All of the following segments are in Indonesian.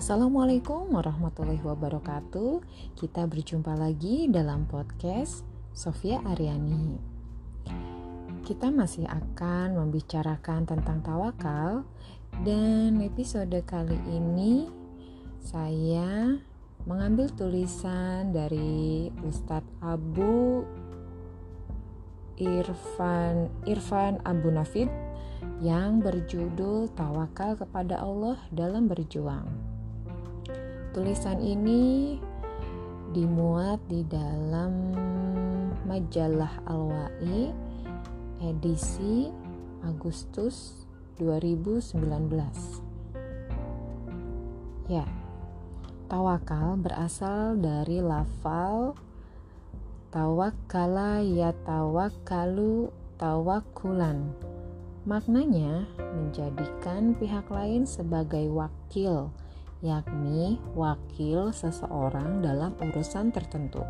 Assalamualaikum warahmatullahi wabarakatuh. Kita berjumpa lagi dalam podcast Sofia Aryani. Kita masih akan membicarakan tentang tawakal dan episode kali ini saya mengambil tulisan dari Ustadz Abu Irfan Irfan Abu Nafid yang berjudul Tawakal kepada Allah dalam berjuang. Tulisan ini dimuat di dalam majalah Al-Wa'i edisi Agustus 2019. Ya, tawakal berasal dari lafal tawakkala ya tawakkalu tawakulan. Maknanya menjadikan pihak lain sebagai wakil yakni wakil seseorang dalam urusan tertentu.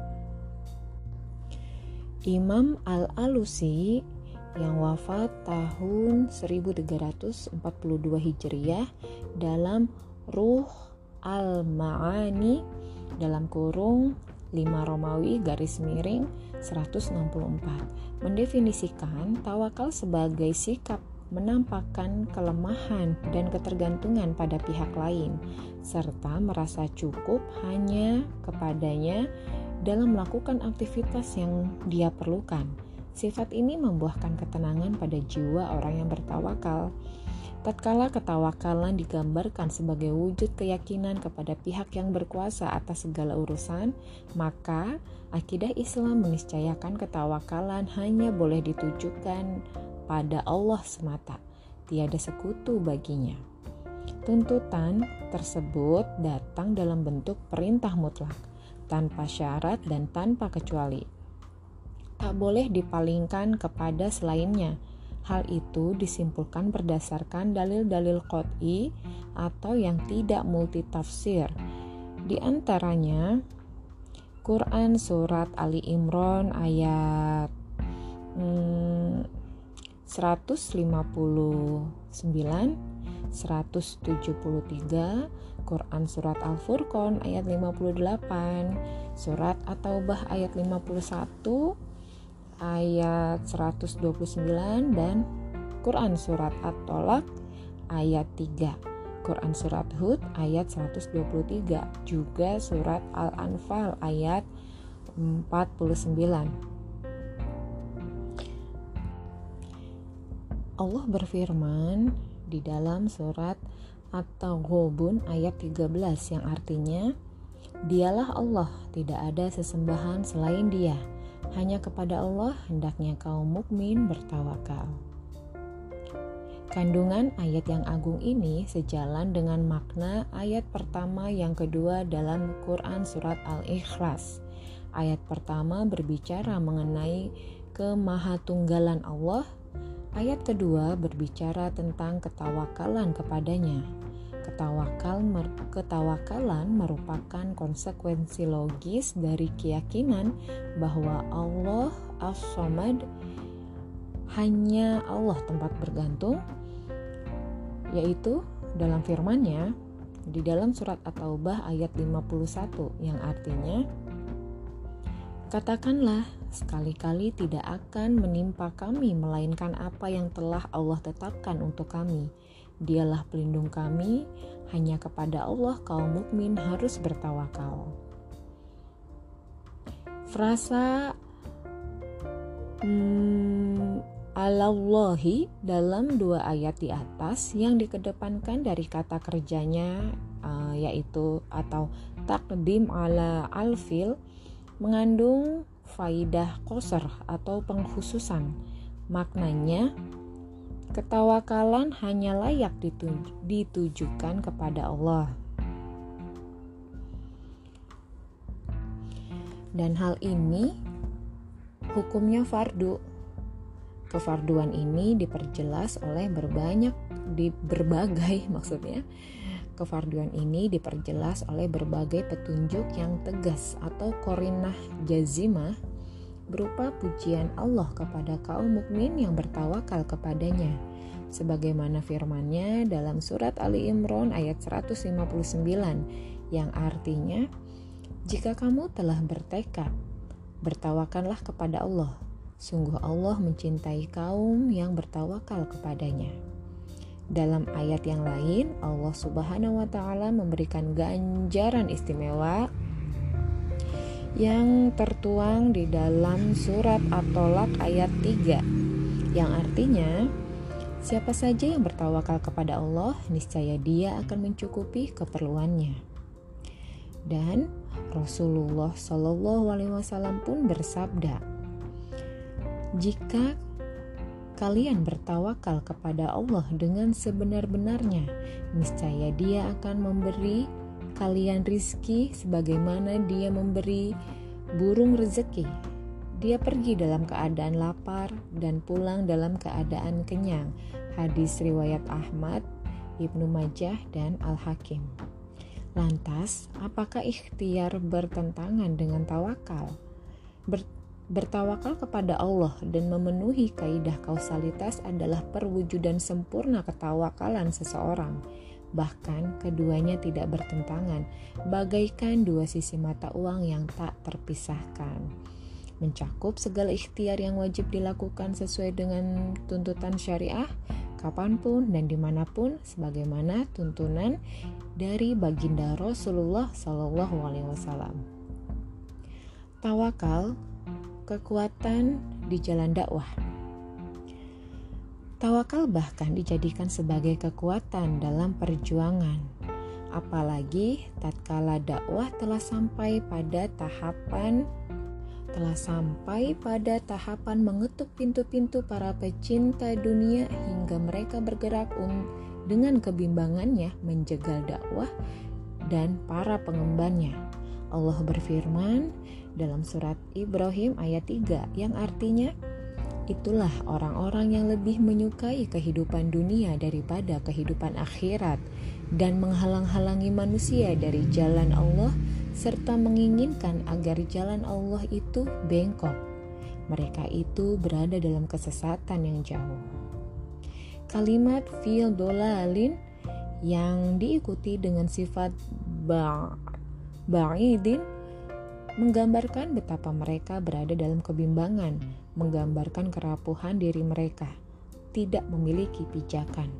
Imam Al-Alusi yang wafat tahun 1342 Hijriah dalam Ruh Al-Ma'ani dalam kurung 5 Romawi garis miring 164 mendefinisikan tawakal sebagai sikap menampakkan kelemahan dan ketergantungan pada pihak lain, serta merasa cukup hanya kepadanya dalam melakukan aktivitas yang dia perlukan. Sifat ini membuahkan ketenangan pada jiwa orang yang bertawakal. Tatkala ketawakalan digambarkan sebagai wujud keyakinan kepada pihak yang berkuasa atas segala urusan, maka akidah Islam meniscayakan ketawakalan hanya boleh ditujukan pada Allah semata, tiada sekutu baginya. Tuntutan tersebut datang dalam bentuk perintah mutlak, tanpa syarat dan tanpa kecuali. Tak boleh dipalingkan kepada selainnya. Hal itu disimpulkan berdasarkan dalil-dalil qot'i atau yang tidak multitafsir. Di antaranya Quran Surat Ali Imran ayat hmm, 159 173 Quran Surat Al-Furqan ayat 58 Surat At-Taubah ayat 51 ayat 129 dan Quran Surat At-Tolak ayat 3 Quran Surat Hud ayat 123 juga Surat Al-Anfal ayat 49 Allah berfirman di dalam surat At-Taghabun ayat 13 yang artinya Dialah Allah, tidak ada sesembahan selain Dia. Hanya kepada Allah hendaknya kaum mukmin bertawakal. Kandungan ayat yang agung ini sejalan dengan makna ayat pertama yang kedua dalam Quran surat Al-Ikhlas. Ayat pertama berbicara mengenai kemahatunggalan Allah Ayat kedua berbicara tentang ketawakalan kepadanya. Ketawakal mer ketawakalan merupakan konsekuensi logis dari keyakinan bahwa Allah As-Samad hanya Allah tempat bergantung yaitu dalam firman-Nya di dalam surat At-Taubah ayat 51 yang artinya Katakanlah, sekali-kali tidak akan menimpa kami, melainkan apa yang telah Allah tetapkan untuk kami. Dialah pelindung kami, hanya kepada Allah kaum mukmin harus bertawakal. Frasa hmm, Allahi dalam dua ayat di atas yang dikedepankan dari kata kerjanya uh, yaitu atau takdim ala alfil mengandung faidah koser atau pengkhususan. Maknanya, ketawakalan hanya layak ditujukan kepada Allah. Dan hal ini hukumnya fardu. Kefarduan ini diperjelas oleh berbanyak di berbagai maksudnya Kefarduan ini diperjelas oleh berbagai petunjuk yang tegas atau korinah jazimah berupa pujian Allah kepada kaum mukmin yang bertawakal kepadanya. sebagaimana firman-Nya dalam surat Ali Imran ayat 159 yang artinya jika kamu telah bertekad bertawakallah kepada Allah sungguh Allah mencintai kaum yang bertawakal kepadanya dalam ayat yang lain Allah Subhanahu wa taala memberikan ganjaran istimewa yang tertuang di dalam surat At-Tolak ayat 3 yang artinya siapa saja yang bertawakal kepada Allah niscaya dia akan mencukupi keperluannya. Dan Rasulullah Shallallahu Alaihi Wasallam pun bersabda jika kalian bertawakal kepada Allah dengan sebenar-benarnya niscaya dia akan memberi kalian rizki sebagaimana dia memberi burung rezeki. Dia pergi dalam keadaan lapar dan pulang dalam keadaan kenyang. Hadis riwayat Ahmad, Ibnu Majah, dan Al-Hakim. Lantas, apakah ikhtiar bertentangan dengan tawakal? Ber Bertawakal kepada Allah dan memenuhi kaidah kausalitas adalah perwujudan sempurna ketawakalan seseorang. Bahkan keduanya tidak bertentangan, bagaikan dua sisi mata uang yang tak terpisahkan. Mencakup segala ikhtiar yang wajib dilakukan sesuai dengan tuntutan syariah, kapan pun dan di mana pun, sebagaimana tuntunan dari baginda Rasulullah Wasallam. Tawakal, kekuatan di jalan dakwah. Tawakal bahkan dijadikan sebagai kekuatan dalam perjuangan. Apalagi tatkala dakwah telah sampai pada tahapan telah sampai pada tahapan mengetuk pintu-pintu para pecinta dunia hingga mereka bergerak dengan kebimbangannya menjegal dakwah dan para pengembannya. Allah berfirman dalam surat Ibrahim ayat 3 yang artinya Itulah orang-orang yang lebih menyukai kehidupan dunia daripada kehidupan akhirat dan menghalang-halangi manusia dari jalan Allah serta menginginkan agar jalan Allah itu bengkok. Mereka itu berada dalam kesesatan yang jauh. Kalimat fil dolalin yang diikuti dengan sifat ba'idin menggambarkan betapa mereka berada dalam kebimbangan, menggambarkan kerapuhan diri mereka, tidak memiliki pijakan.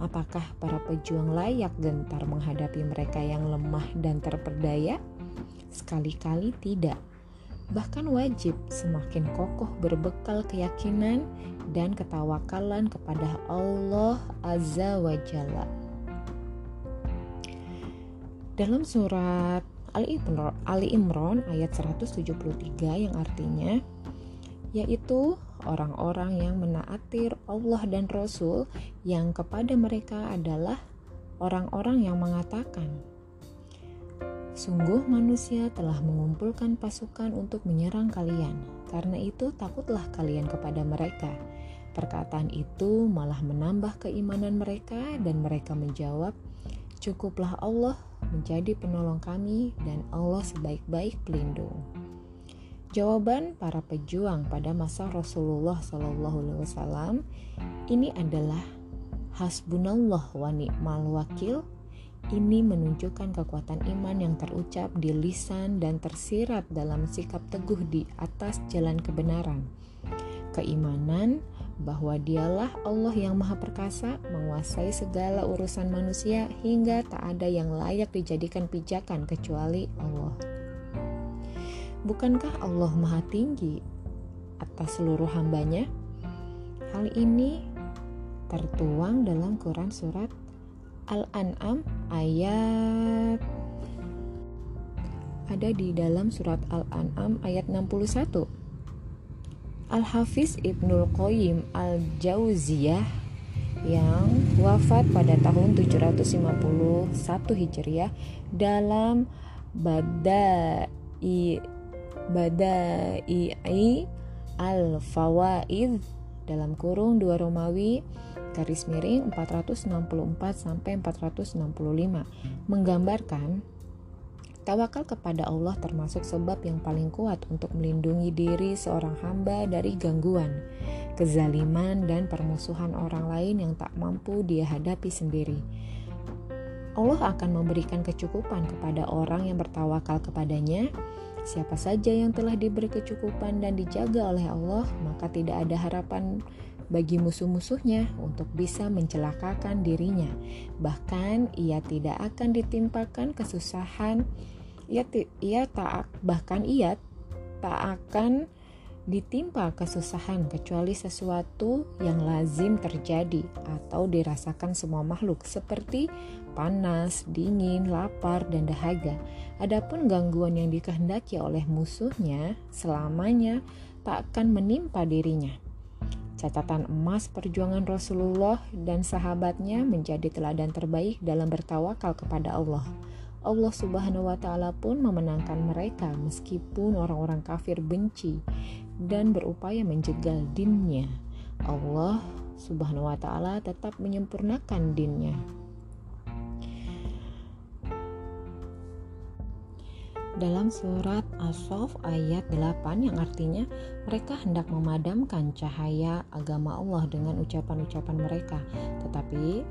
Apakah para pejuang layak gentar menghadapi mereka yang lemah dan terperdaya? Sekali-kali tidak. Bahkan wajib semakin kokoh berbekal keyakinan dan ketawakalan kepada Allah Azza wa Jalla. Dalam surat Ali Imran, ayat 173 yang artinya yaitu orang-orang yang menaati Allah dan Rasul yang kepada mereka adalah orang-orang yang mengatakan Sungguh manusia telah mengumpulkan pasukan untuk menyerang kalian karena itu takutlah kalian kepada mereka Perkataan itu malah menambah keimanan mereka dan mereka menjawab Cukuplah Allah menjadi penolong kami dan Allah sebaik-baik pelindung. Jawaban para pejuang pada masa Rasulullah Shallallahu Alaihi Wasallam ini adalah hasbunallah wa ni'mal wakil. Ini menunjukkan kekuatan iman yang terucap di lisan dan tersirat dalam sikap teguh di atas jalan kebenaran. Keimanan bahwa dialah Allah yang maha perkasa menguasai segala urusan manusia hingga tak ada yang layak dijadikan pijakan kecuali Allah. Bukankah Allah maha tinggi atas seluruh hambanya? Hal ini tertuang dalam Quran Surat Al-An'am ayat ada di dalam surat Al-An'am ayat 61 Al-Hafiz Ibnul Qayyim Al-Jauziyah yang wafat pada tahun 751 Hijriah dalam Badai Badai Al-Fawaid dalam kurung dua Romawi garis miring 464 sampai 465 menggambarkan Tawakal kepada Allah termasuk sebab yang paling kuat untuk melindungi diri seorang hamba dari gangguan, kezaliman, dan permusuhan orang lain yang tak mampu dia hadapi sendiri. Allah akan memberikan kecukupan kepada orang yang bertawakal kepadanya. Siapa saja yang telah diberi kecukupan dan dijaga oleh Allah, maka tidak ada harapan bagi musuh-musuhnya untuk bisa mencelakakan dirinya. Bahkan ia tidak akan ditimpakan kesusahan ia ia tak bahkan ia tak akan ditimpa kesusahan kecuali sesuatu yang lazim terjadi atau dirasakan semua makhluk seperti panas, dingin, lapar, dan dahaga. Adapun gangguan yang dikehendaki oleh musuhnya selamanya tak akan menimpa dirinya. Catatan emas perjuangan Rasulullah dan sahabatnya menjadi teladan terbaik dalam bertawakal kepada Allah. Allah Subhanahu wa taala pun memenangkan mereka meskipun orang-orang kafir benci dan berupaya menjegal dinnya. Allah Subhanahu wa taala tetap menyempurnakan dinnya. dalam surat As-Saff ayat 8 yang artinya mereka hendak memadamkan cahaya agama Allah dengan ucapan-ucapan mereka tetapi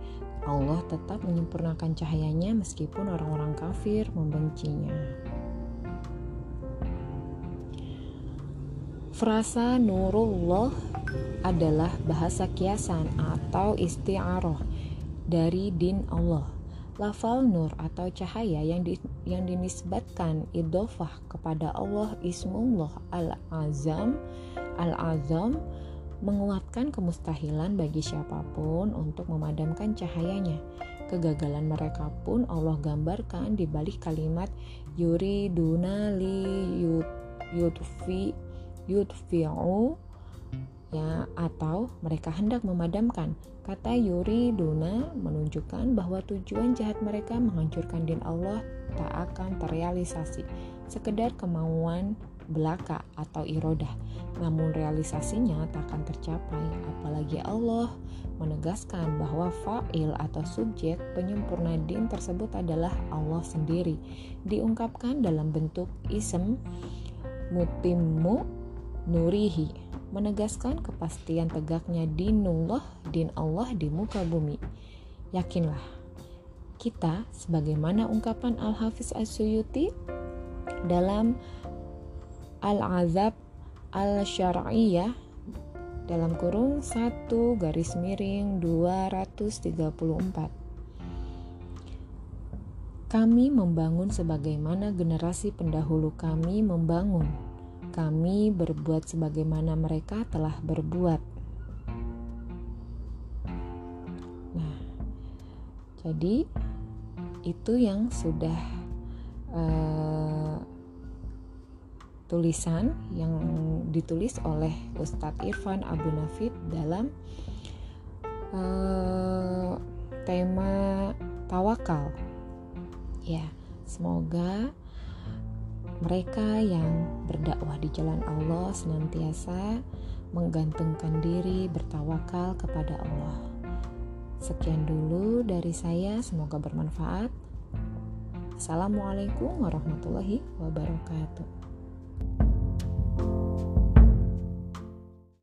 Allah tetap menyempurnakan cahayanya meskipun orang-orang kafir membencinya Frasa Nurullah adalah bahasa kiasan atau isti'aroh dari din Allah Lafal nur atau cahaya yang di, yang dinisbatkan idofah kepada Allah Ismullah Al-Azam Al-Azam menguatkan kemustahilan bagi siapa pun untuk memadamkan cahayanya. Kegagalan mereka pun Allah gambarkan di balik kalimat yuri dunali yut, yutfi yutfi'u ya atau mereka hendak memadamkan. Kata Yuri Duna menunjukkan bahwa tujuan jahat mereka menghancurkan din Allah tak akan terrealisasi. Sekedar kemauan belaka atau irodah, namun realisasinya tak akan tercapai. Apalagi Allah menegaskan bahwa fa'il atau subjek penyempurna din tersebut adalah Allah sendiri. Diungkapkan dalam bentuk ism mutimmu nurihi menegaskan kepastian tegaknya dinullah din Allah di muka bumi. Yakinlah, kita sebagaimana ungkapan Al-Hafiz As-Suyuti dalam Al-Azab Al-Syar'iyah dalam kurung 1 garis miring 234 kami membangun sebagaimana generasi pendahulu kami membangun kami berbuat sebagaimana mereka telah berbuat. Nah, jadi itu yang sudah uh, tulisan yang ditulis oleh Ustadz Irfan Abu Nafid dalam uh, tema tawakal. Ya, semoga mereka yang berdakwah di jalan Allah senantiasa menggantungkan diri bertawakal kepada Allah. Sekian dulu dari saya, semoga bermanfaat. Assalamualaikum warahmatullahi wabarakatuh.